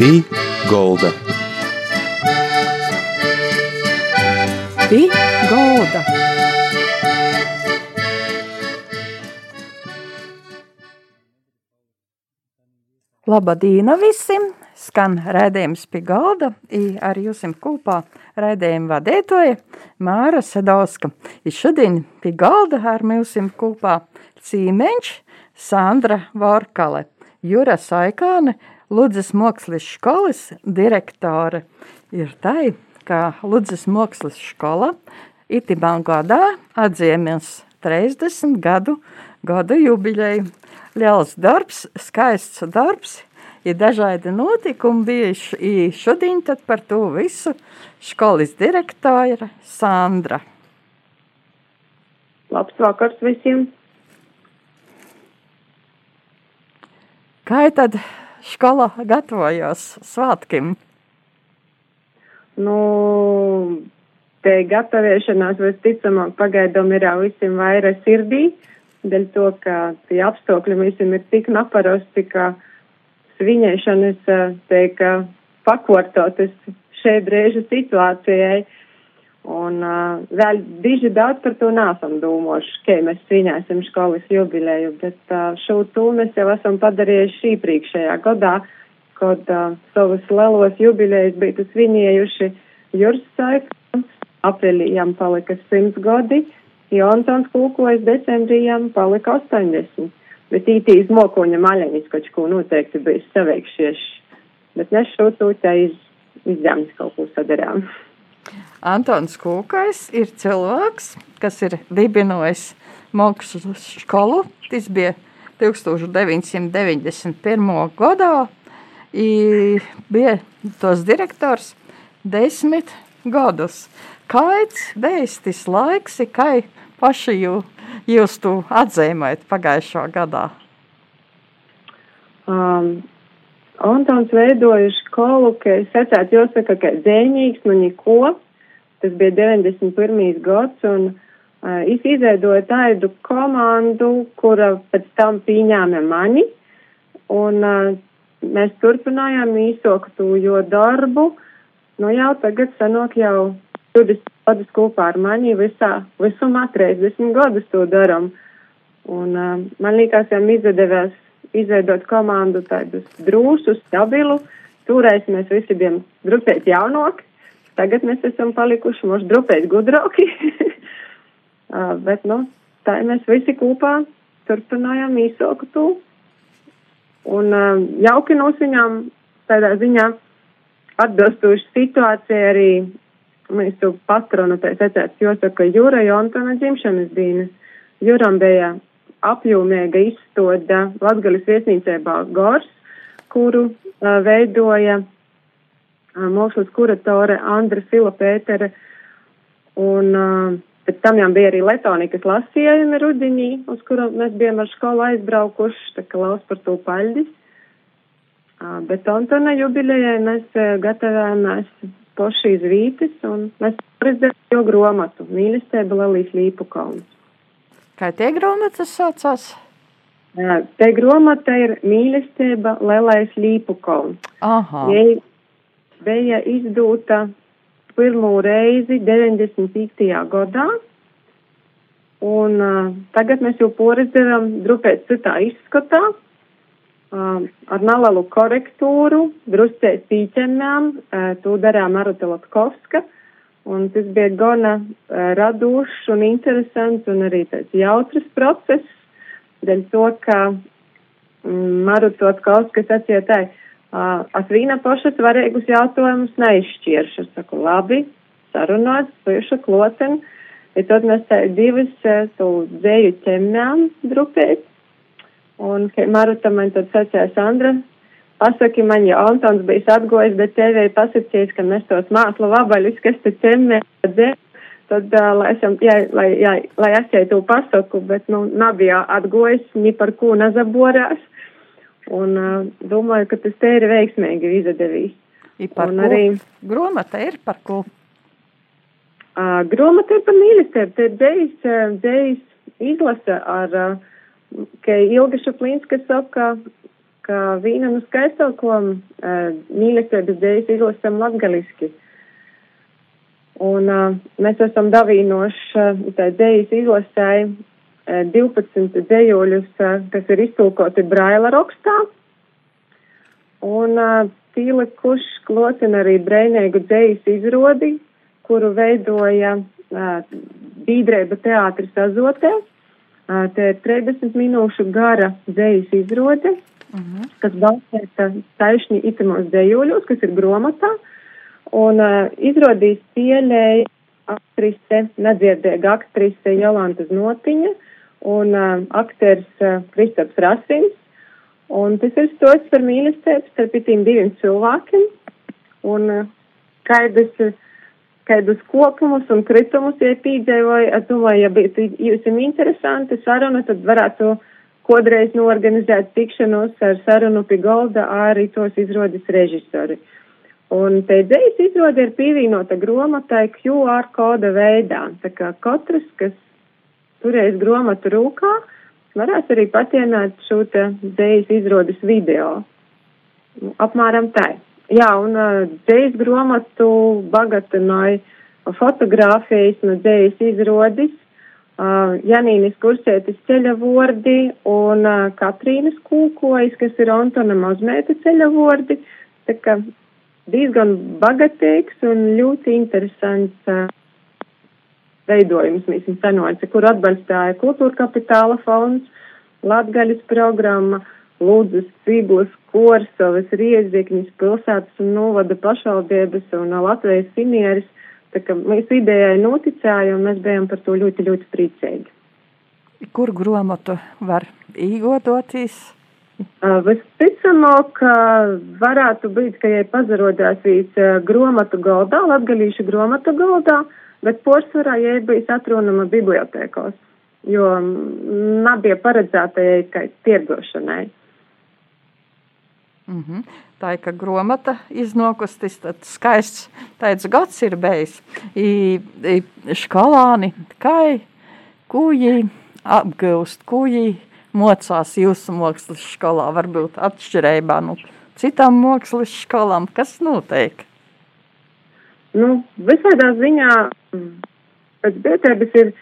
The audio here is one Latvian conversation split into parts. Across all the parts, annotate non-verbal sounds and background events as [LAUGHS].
Pī Golda. Pī Golda. Labadīna visiem! Skan rēdījums pie galda, ar jums kopā rēdījuma vadītoja Māra Sadauska. I šodien pie galda ar mums kopā Cīmeņš, Sandra Vorkale, Jura Saikāne, Ludzes Mākslas skolas direktore. Ir tai, ka Ludzes Mākslas skola itimā gadā atzīmēs 30 gadu, gadu jubileju. Liels darbs, skaists darbs, ir dažādi notikumi bijuši. Šodien tad par to visu skolas direktore Sandra. Labs vakars visiem! Kā tad skola gatavojās svētkiem? Nu, te gatavošanās visticamāk pagaidām ir visiem vairāk sirdī, dēļ to, ka tie apstākļi visiem ir tik naparosti, ka svinēšanas, teika, pakortotas šai brīža situācijai. Un uh, vēl diži daudz par to nesam domājuši, ka mēs svinēsim skolas jubileju, bet uh, šo to mēs jau esam padarījuši iepriekšējā gadā, kad uh, savus lielos jubilejus bija svinējuši Juris Saikons, aprīlī jām palika 100 gadi, Jonsons Kūkojas decembrī jām palika 80. Bet ītī izmokoņa maļanis, kaut ko noteikti bija saveikšies, bet mēs šo to tā iz, izdevums kaut ko sadarām. Antons Kūkais ir cilvēks, kas ir dibinojis mākslu skolu. Tas bija 1991. gadā. I bija tos direktors desmit gadus. Kāds bijis tas laiks, kai paši jū, jūs to atzīmējat pagājušā gadā? Um, Antons veidoja skolu, ka es secētu, jāsaka, ka dzēņīgs, nu neko. Tas bija 91. gads, un uh, es izveidoju tādu komandu, kura pēc tam pieņēma mani, un uh, mēs turpinājām īsoktu jo darbu, nu jau tagad sanāk jau 20 gadus kopā ar mani visā, visumā 30 gadus to daram. Un uh, man liekas, jau izdevās izveidot komandu tādus drūsu, stabilu. Toreiz mēs visi bijām drupēt jaunāki, tagad mēs esam palikuši mums drupēt gudrāki. [LAUGHS] bet, nu, tā mēs visi kopā turpinājām īsoku to. Un jauki nosviņām tādā ziņā atbilstoši situācijai arī mūsu patronu, tā secēts, jāsaka, Jūra Jontona dzimšanas dienas. Jūram bija apjomīga izstoda Latgalis viesnīcībā Gors, kuru uh, veidoja mākslas kuratore Andra Fila Pētere, un uh, pēc tam jau bija arī letonikas lasījumi rudiņī, uz kuru mēs bijām ar skolu aizbraukuši, tā kā laus par to paļdis. Uh, bet Antona jubilejai mēs uh, gatavojāmies poši iz Vītis, un mēs prezidējām jau gromatu mīlestība Lelijas Līpu kalns. Kā tie grāmatas saucās? Te grāmata ir mīlestība Lelijas Līpu kalns. Aha. Jai bija izdota pirmo reizi 95. gadā, un uh, tagad mēs jau porezderam drupēt citā izskatā uh, ar nelielu korektūru, druscēt pīķenām, uh, to darām Maruta Latkovska, un tas bija gana uh, radošs un interesants un arī tāds jautrs process, dēļ to, ka mm, Maruta Latkovska sacīja tā, es vīna paša svarīgus jautājumus neizšķiršu. Es saku, labi, sarunāt, puiša kloten, ja tad mēs tā divas to dzēju ķemmām drupēt, Un, kad Maruta man tad sacīja, Sandra, pasaki man, ja Antons bija atgojis, bet tev ir pasakījis, ka mēs tos mākslu vabaļus, kas te cemē, tad, uh, lai, esam, jā, lai, jā, lai es jau to pasaku, bet, nu, nebija atgojis, ni par ko nezaborās. Un uh, domāju, ka tas te ir veiksmīgi izdevīs. Un arī gromata ir par ko? Uh, gromata ir par mīlestību. Te ir dzējs, uh, dzējs izlasa ar uh, ka Ilga Šaplīnska saka, ka vīna nu skaisto, ko uh, mīlestības dēļas izlasam latgaliski. Un uh, mēs esam davīnoši uh, tā dēļas izlasēji 12 dēļoļus, uh, kas ir iztulkoti Braila rakstā. Un uh, Tīle Kuš klocina arī breinēgu dēļas izrodi, kuru veidoja uh, Bīdrēba teātris azotē. Uh, te ir 30 minūšu gara dēļas izrode, uh -huh. kas balstīta taišņi itimos dēļoļos, kas ir gromatā. Un uh, izrādīs pieļēja aktrise, nedzirdēga aktrise Jolanta Znotiņa un uh, akters uh, Kristaps Rasins. Un tas ir stots par mīlestību starp tiem diviem cilvēkiem. Un uh, kaidas, kaidas kopumus un kritumus, ja pīdzēvoja, es domāju, ja būtu jums interesanti saruna, tad varētu kodreiz norganizēt tikšanos ar sarunu pie golda arī tos izrodas režisori. Un te dzējas izrāde ir pievienota grāmatai QR koda veidā. Tā kā katrs, kas turēs grāmatu rūkā, varēs arī patienāt šo te dzējas izrādes video. Apmēram tā. Jā, un dzējas grāmatu bagatinoja fotografijas no dzējas izrādes. Uh, Janīnas kursētas ceļa vordi un uh, Katrīnas kūkojas, kas ir Antona Mazmēta ceļa vordi. Tā kā diezgan bagātīgs un ļoti interesants uh, veidojums mēs esam sanoci, kur atbalstāja kultūra kapitāla fonds, Latgaļas programma, Lūdzas, Ciblas, Korsavas, Riezikņas, pilsētas un novada pašvaldības un Latvijas finieris. Tā kā mēs idejai noticējām un mēs bijām par to ļoti, ļoti priecīgi. Kur gromatu var īgototies? Visticamāk, varētu būt, ka jai pazarodēsīs gromatu galdā, latgalīšu gromatu galdā, bet porcelānā jai bija atrunama bibliotēkos, jo nebija paredzēta jai kā tirgošanai. Mm -hmm. Tā ir ka grāmata iznākustis, tad skaists tāds gads ir bijis. I, i skolāni, kā kuģi apgūst, kuģi mocās jūsu mākslas skolā, varbūt atšķirībā no citām mākslas skolām? Kas notiek? Nu, visādā ziņā pēc biedrības ir,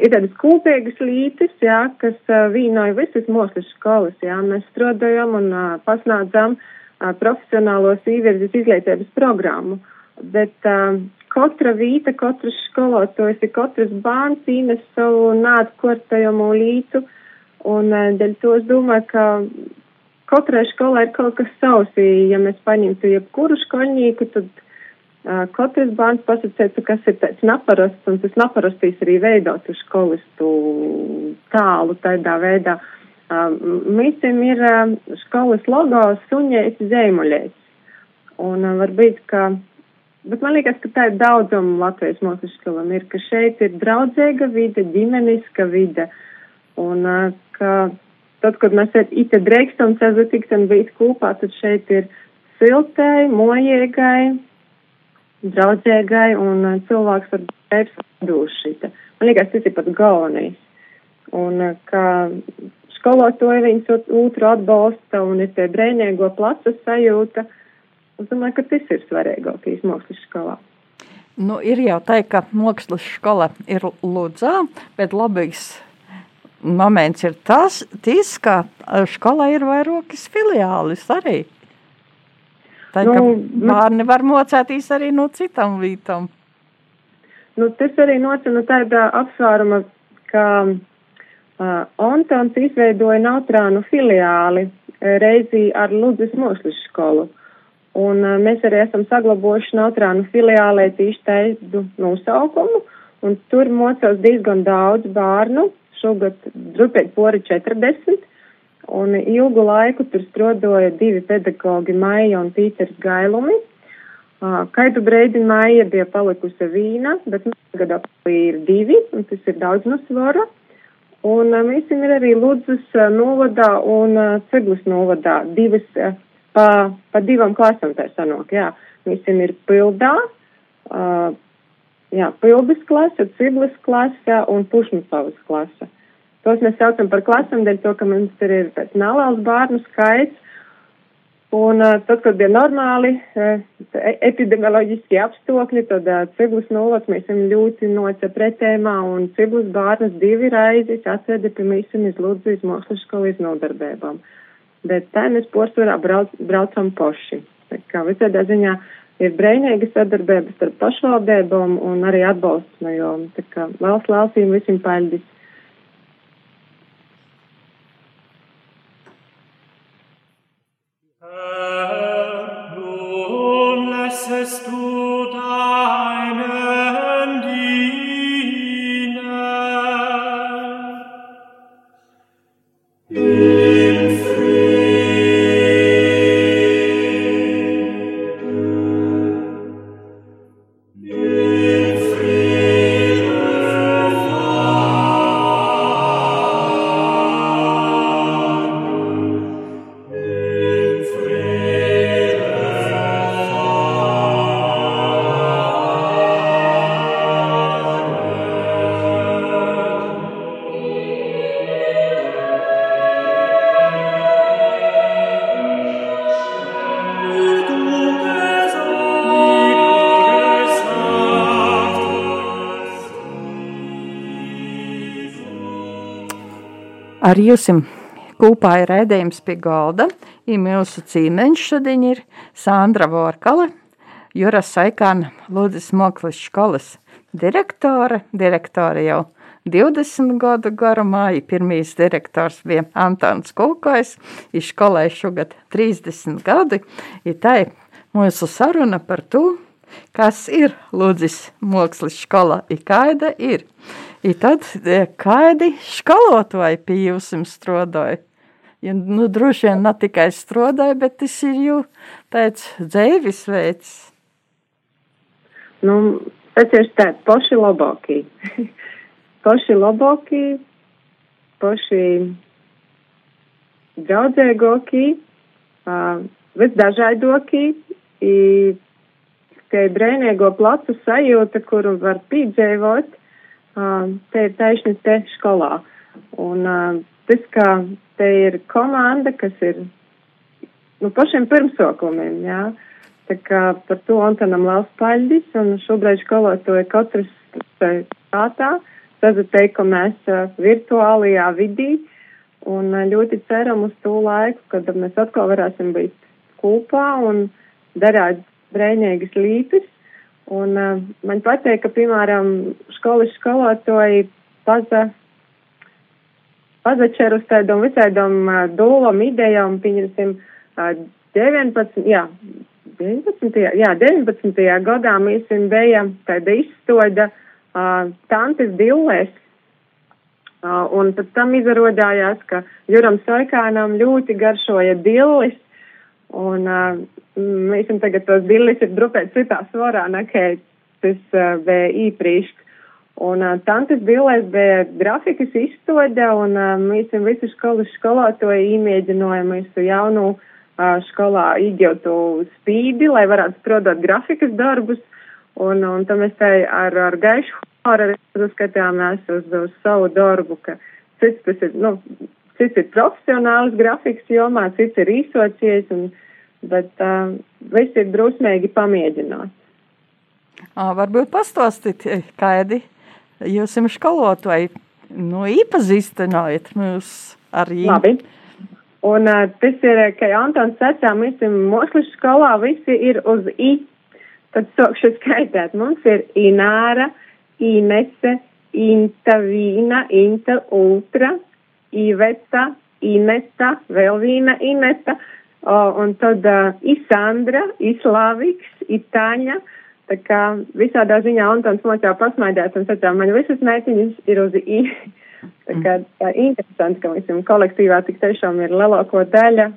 ir tādas kopīgas lītis, jā, kas vīnoja visas mākslas skolas, jā. Mēs strādājam un pasnādzam profesionālos īvirzes izglītības programmu. Bet uh, katra vīta, katrs skolotājs, katrs bērns īnes savu nātkortajumu lītu, uh, Un eh, dēļ to es domāju, ka katrai skolai ir kaut kas savs. Ja mēs paņemtu jebkuru skolnieku, tad uh, katrs bērns pasakētu, kas ir tāds naparasts, un tas naparastīs arī veidot uz skolistu tālu tādā veidā. Mīsim ir skolas logo suņēs zīmuļēs. Un varbūt, ka, bet man liekas, ka tā ir daudzuma Latvijas mūsu skolam ir, ka šeit ir draudzīga vide, ģimeniska vide. Un ka tad, kad mēs ite drēkstam sazatikt un būt kopā, tad šeit ir siltai, mojīgai, draudzēgai un uh, cilvēks var būt sadūšita. Man liekas, tas ir pat galvenais. Un uh, ka skolotāji viņus otru atbalsta un ir tie brēņēgo placu sajūta. Es domāju, ka tas ir svarīgākais mākslas skolā. Nu, ir jau tā, ka mākslas skola ir Ludzā, bet labīgs moments ir tas, tis, ka skolā ir vairākas filiālis arī. Tā nu, ka bērni var mocēties arī no citām vietām. Nu, tas arī nocina tādā apsvēruma, ka uh, Ontons izveidoja Nautrānu filiāli reizi ar Ludzes mūslis skolu. Un uh, mēs arī esam saglabojuši Nautrānu filiālē tieši tādu nosaukumu, un tur mocās diezgan daudz bērnu, šogad drupēt pori 40, un ilgu laiku tur strodoja divi pedagogi Maija un Pīters Gailumi. Kaitu breidi Maija bija palikusi vīna, bet tagad apli ir divi, un tas ir daudz no svara. Un mēs ir arī Ludzas novadā un Ceglas novadā divas, pa, pa divam klasam tā sanāk, jā. Mēs ir pildā, jā, pildas klase, Ceglas klase un Pušmapavas klase. Tos mēs saucam par klasam, dēļ to, ka mums tur ir neliels bērnu skaits, Un tad, kad bija normāli uh, epidemioloģiskie apstākļi, tad ciglus nulles mēs esam ļoti noca pretēmā un ciglus bārnas divi raizes atveda pie mēs iz Lūdzu iz mākslas skolu iz nodarbībām. Bet tā mēs porcelā brauc, braucam poši. Tā kā visādā ziņā ir brēnīga sadarbība starp pašvaldībām un arī atbalsts no jom. Tā kā valsts lausīm visiem paļģis. Ar jums kopā ir rēdījums pie galda. Ir mūsu cīmeņš šodien ir Sandra Vorkale, Juras Saikāna Lūdzes Moklis skolas direktore. Direktore jau 20 gadu garumā, ja pirmīs direktors bija Antons Kulkais, ir skolai šogad 30 gadi. Ir tā mūsu saruna par to, kas ir Lūdzes Moklis skola, ir kāda ir. I tad e, kādi skolotāji pie jums strādāja? Ja, nu, droši vien ne tikai strādāja, bet tas ir jau tāds dzīves veids. Nu, tas ir tāds paši labākie. [LAUGHS] paši labākie, paši draudzēgākie, uh, visdažādākie. Tie brēnīgo placu sajūta, kuru var piedzīvot te ir taisni te skolā. Un tas, ka te ir komanda, kas ir nu, pašiem pirmsokumiem, jā. Tā kā par to Antonam liels paļģis, un šobrīd skolotāji katrs prātā, sazatei, ka mēs virtuālajā vidī, un ļoti ceram uz to laiku, kad mēs atkal varēsim būt kopā un darāt brēņīgas līpes, Un uh, man patīk, ka, piemēram, skolas skolotāji paza, pazačer uz tādām visādām uh, dūlam idejām, pieņemsim, uh, 19, jā, 19, jā, 19. gadā mēs bija tāda izstoda uh, tantes dillēs. Uh, un pēc tam izrādījās, ka Juram Soikānam ļoti garšoja dillis, un esam tagad tos billis ir drupēt citā svarā, nekā tas bija īpriekš. Un tantes billēs bija grafikas izstoda, un mēs visu skolas skolotāju iemēģinājām mūsu jaunu skolā iegūtu spīdi, lai varētu prodot grafikas darbus. Un, un tam mēs tā ar, ar gaišu humoru skatījāmies uz, uz savu darbu, ka cits tas ir, nu, cits ir profesionāls grafikas jomā, cits ir īsocies. Un, bet uh, viss ir drusmīgi pamēģināt. Varbūt pastāstīt, kādi jūs esat skolotāji, nu, iepazīstinājat mūs ar viņu. Labi. Un uh, tas ir, ka Antons sacā, mēs esam mūsu skolā, visi ir uz I. Tad sākšu skaitēt. Mums ir Ināra, Inese, Inta Vīna, Inta Ultra, Iveta, Ineta, vēl Vīna, Ineta. O, un tad uh, Isandra, Islaviks, Itāņa. Tā kā visādā ziņā Antons mocā pasmaidēt un sacā, man visas meitiņas ir uz I. [LAUGHS] tā kā tā interesanti, ka mēs kolektīvā tik tiešām ir lielāko daļa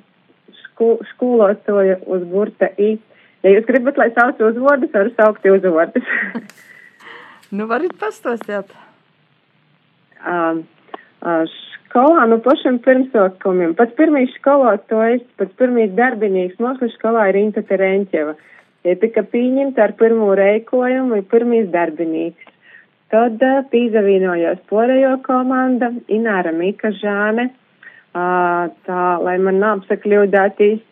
sku, skolotoja uz burta I. Ja jūs gribat, lai sauc uzvārdus, varu saukt uzvārdus. [LAUGHS] nu, varat pastāstīt. [LAUGHS] Um, uh, skolā no pašiem pirmsākumiem. Pats pirmīs skolotājs, pats pirmīs darbinīgs mūsu skolā ir Inta Terenķeva. Ja tika pieņemta ar pirmo reikojumu, ir pirmīs darbinīgs. Tad uh, pīzavīnojās porējo komanda, Ināra Mika Žāne, uh, tā, lai man neapsakļūdātīs.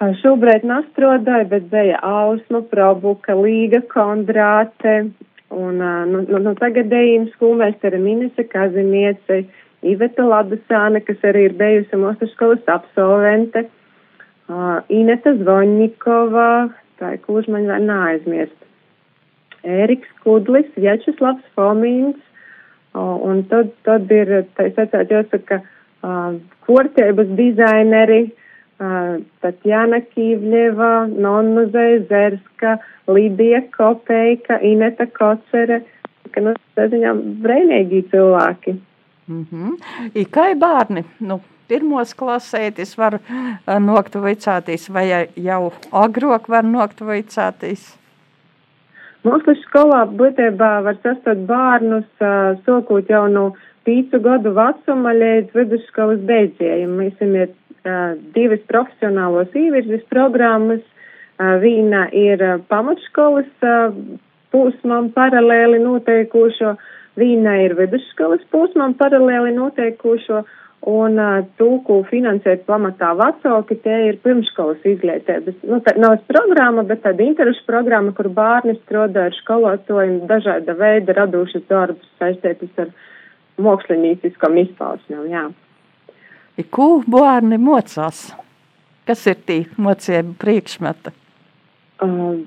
Šobrīd nastrodāja, bet bija Ausma, Probuka, Līga, Kondrāte un nu, nu, nu, tagadējiem skolmēstara Minese Kazimiece, Iveta Labasāne, kas arī ir bijusi mūsu skolas absolvente, uh, Ineta Zvoņikova, tā ir kurš man vēl neaizmirst. Ēriks Kudlis, Vjačeslavs Fomīns, uh, un tad, tad ir, tā es atcētu, jāsaka, uh, kortēbas dizaineri, uh, Tatjana Kīvļeva, Nonna Zēzerska, Lidija Kopejka, Ineta Kocere, ka, nu, tā ziņā brēnīgi cilvēki. Mm -hmm. I kā bērni, nu, pirmos klasētis var uh, nokt vicātīs, vai jau agrok var nokt vicātīs? Mūsu skolā būtībā var sastot bērnus, uh, sokūt jau no pīcu gadu vecuma līdz vidusskolas beidzējiem. Mēs ir divas profesionālos īvirzes programmas. Viena ir pamatskolas uh, posmam paralēli noteikušo, uh, Viņa ir vidusskolas posmam paralēli noteikušo, un uh, tūku finansēt pamatā vecāki, tie ir pirmškolas izglītības. Nu, tā nav programma, bet tāda interešu programma, kur bērni strādā ar skolotājiem dažāda veida radošas darbus saistītas ar mākslinieckam izpausmēm, jā. Ko bērni mocās? Kas ir tī mocība priekšmeta? Uh,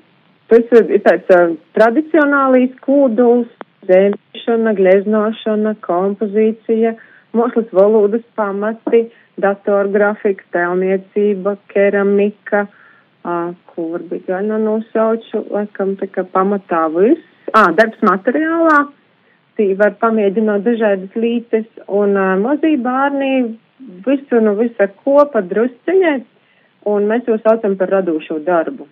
tas ir tāds uh, tradicionālīs kūduls, zēmēšana, gleznošana, kompozīcija, mākslas valodas pamati, datorgrafika, tēlniecība, keramika, uh, kur bija gan nosauču, laikam tā kā pamatā viss. Ā, darbs materiālā, tī var pamēģināt dažādas lītes, un uh, mazī bārnī visu nu visu kopa drusceņai, un mēs to saucam par radošo darbu.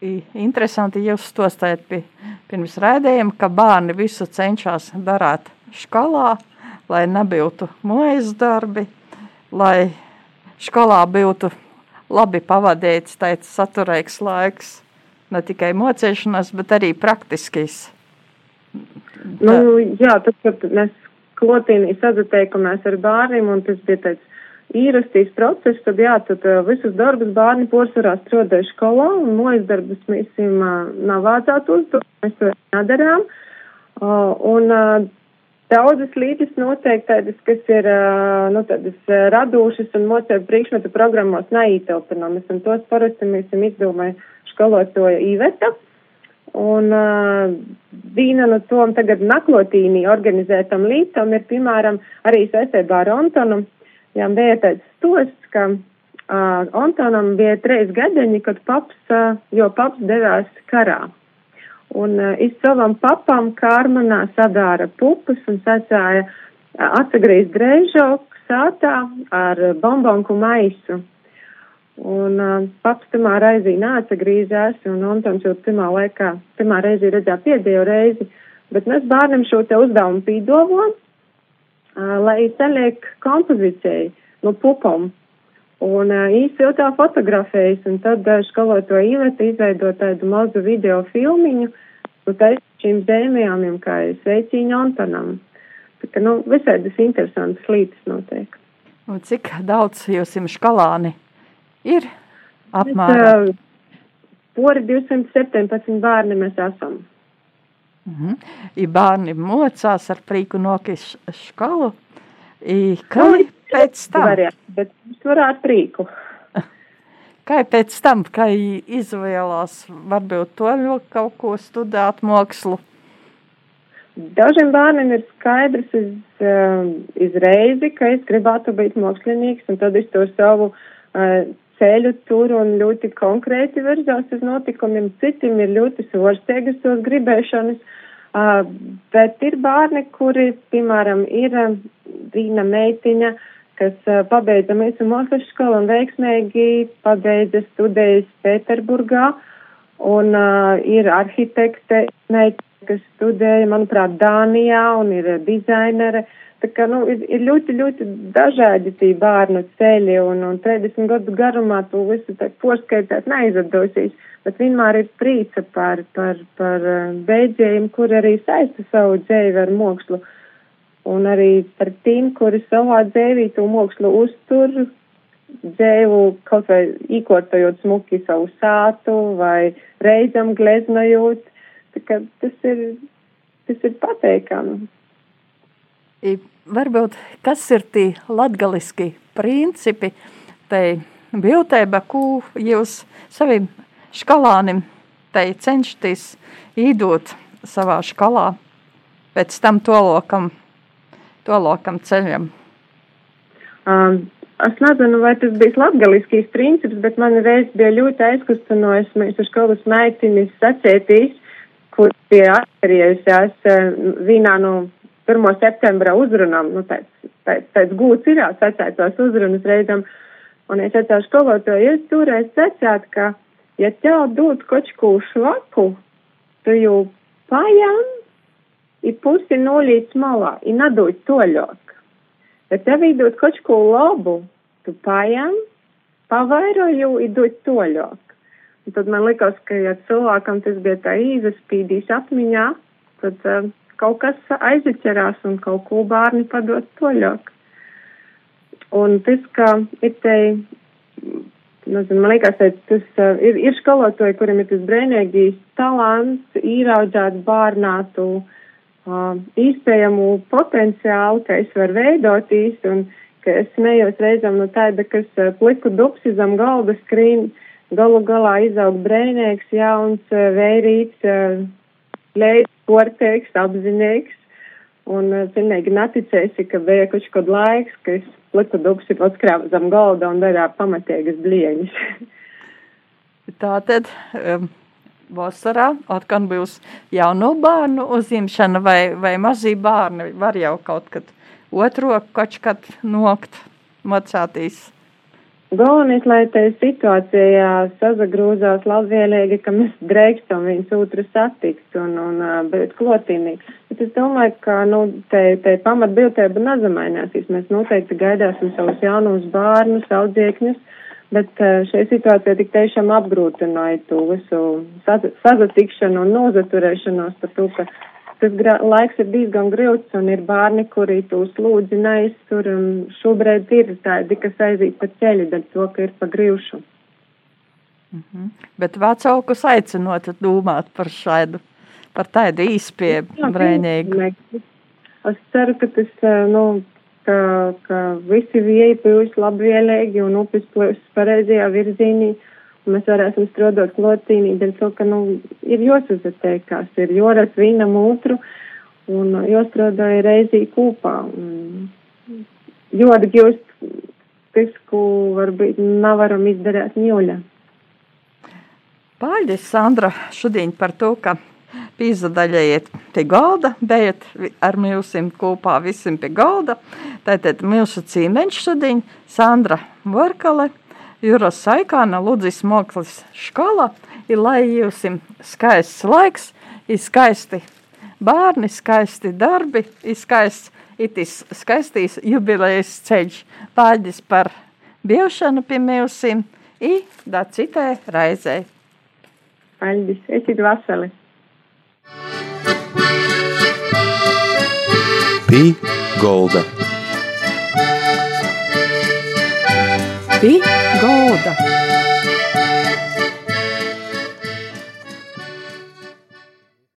Interesanti jūs stostājat pie, pirms rēdējuma, ka bērni visu cenšas darāt skolā, lai nebūtu mojas darbi, lai skolā būtu labi pavadīts tāds saturīgs laiks, ne tikai mocēšanās, bet arī praktiskais. Nu, jā, tad, kad mēs klotīnī sazateikamies ar bērniem, un tas bija tāds īrastīs process, tad jā, tad uh, visus darbus bērni porcelā strādāja skolā un mojas darbus mēs viņam uh, nav vācāt uzdot, mēs to nedarām. Uh, un daudzas līdzes noteikti tādas, kas ir, nu, tādas radošas un mocēju priekšmetu programmos neītelpinamas, un tos parasti mēs esam izdomāju skolotoja Iveta. Un uh, viena no tom tagad naklotīnī organizētam līdzam ir, piemēram, arī saistībā ar Antonu Jā, bija tāds stosts, ka uh, Antonam bija trīs gadiņi, kad paps, uh, jo paps devās karā. Un uh, iz savam papam kārmanā sadāra pupas un sacāja uh, atsagrīz drēžoku sātā ar bombonku maisu. Un uh, paps tamā reizī neatsagrīzās, un Antons jau pirmā laikā, pirmā reizi redzēja pēdējo reizi, bet mēs bērnam šo te uzdevumu pīdovām, lai saliek kompozīcijai no pupām. Un īsti jau tā fotografējas, un tad skoloto īveta izveido tādu mazu video filmiņu, nu tā šīm dēmējām, kā sveiciņu Antonam. Tā kā, nu, visādas interesantas lietas notiek. Un cik daudz jūs jums skalāni ir apmēram? Pori 217 bērni mēs esam. -hmm. I bērni mocās ar prīku nokis školu. I kā nu, pēc tam? Variet, bet es varētu prīku. [LAUGHS] Kā pēc tam, kā izvēlās, varbūt to kaut ko studēt mākslu? Dažiem bērniem ir skaidrs iz, uh, izreizi, ka es gribētu būt mākslinieks, un tad es to savu uh, ceļu tur un ļoti konkrēti virzās uz notikumiem. Citiem ir ļoti svārstiegas tos gribēšanas, uh, bet ir bērni, kuri, piemēram, ir vīna meitiņa, kas uh, pabeidza mūsu mākslas skolu un veiksmīgi pabeidza studējas Pēterburgā, un uh, ir arhitekte meitiņa, kas studēja, manuprāt, Dānijā un ir dizainere. Uh, Tā kā, nu, ir, ir ļoti, ļoti dažādi tie bērnu ceļi, un, un 30 gadu garumā to visu tā porskaitāt neizatdosīs, bet vienmēr ir prīca par, par, par eh, beidzējiem, kur arī saista savu dzēvi ar mākslu, un arī par tiem, kuri savā dzēvī to mākslu uztur, dzēvu, kaut vai īkortojot smuki savu sātu vai reizam gleznojot. Tā kā tas ir, tas ir pateikami. Varbūt, kas ir tie latgaliski principi, tai biltēba, ko jūs saviem skolānim tai cenšaties īdot savā skolā, pēc tam tolokam, tolokam ceļam? Um, Es nezinu, vai tas bija latgaliskīs princips, bet man reiz bija ļoti aizkustinojas uz kaut kādas meitiņas sacētīs, kur bija atcerējusies vienā no 1. septembra uzrunām, nu tāds, tāds, tāds gūts ir sacētos uzrunas reizam, un es atceru skolotāju, es toreiz sacētu, ka, ja tev dod kočku švaku, tu jau pajam, i pusi nolīdz malā, i nadod toļok. Bet tev īdot kaut ko labu, tu paņem, pavairoju, idot toļāk. Un tad man likās, ka, ja cilvēkam tas bija tā īzaspīdīs atmiņā, tad uh, kaut kas aiziķerās un kaut ko bērni padot toļāk. Un tas, ka ir te, nezinu, man liekas, tas uh, ir, ir skolotāji, kuriem ir tas brēnīgīs talants, īraudzēt bārnātu. Uh, uh, īspējamu potenciālu, ka es varu veidotīs un ka es smējos reizam no tāda, kas uh, pliku dupsi zem galda skrīn, galu galā izaug brēnēks, jauns, uh, lējas, porteiks, apzinīgs. Un uh, pilnīgi neticēsi, ka bija kaut kāds laiks, ka es pliku dupsi atskrāvu zem galda un darā pamatīgas blieņas. [LAUGHS] Tātad. Um vasarā atkal būs jauno bērnu uzņemšana vai, vai mazī bērni var jau kaut kad otro kačkat nokt, macātīs. Galvenais, lai tajā situācijā sazagrūzās labvēlīgi, ka mēs drēkstam viens otru satikt un, un bet klotīnīgi. Bet es domāju, ka, nu, te, te pamatbildēba nezamainēsīs. Mēs noteikti gaidāsim savus jaunos bērnus, audziekņus Bet šajā situācijā tik tiešām apgrūtināja to visu sazatikšanu un nozaturēšanos par to, ka tas laiks ir diezgan grūts un ir bērni, kuri tos lūdzi neiztur un šobrīd ir tādi, kas aiziet pa ceļu, dēļ to, ka ir pa grīvšu. Mm -hmm. Bet vecākus aicinot domāt par šādu, par tādu īspēju brēņīgu. Es ceru, ka tas, eh, nu, ka, ka visi vieji bijuši labvēlīgi un upes plūst pareizajā virzienī. Mēs varēsim strādāt klotīnī, dēļ to, ka, nu, ir jāsazatēkās, ir joras vienam otru un jāstrādāja reizī kopā. Ļoti gūst tas, ko varbūt nevaram izdarīt ņūļa. Paldies, Sandra, šodien par to, ka pīzadaļaiet pie galda, bijat ar milsim kopā visiem pie galda. Tātad milsu cīmeņš šodien, Sandra Vorkale, Juras Saikāna, Ludzis Moklis škola, ir lai jūsim skaists laiks, ir skaisti bērni, skaisti darbi, ir skaists, itis skaistīs jubilejas ceļš. Paldies par biošanu pie milsim, i da citai raizei. Paldies, esit vasali! Pī Golda. Pī Golda.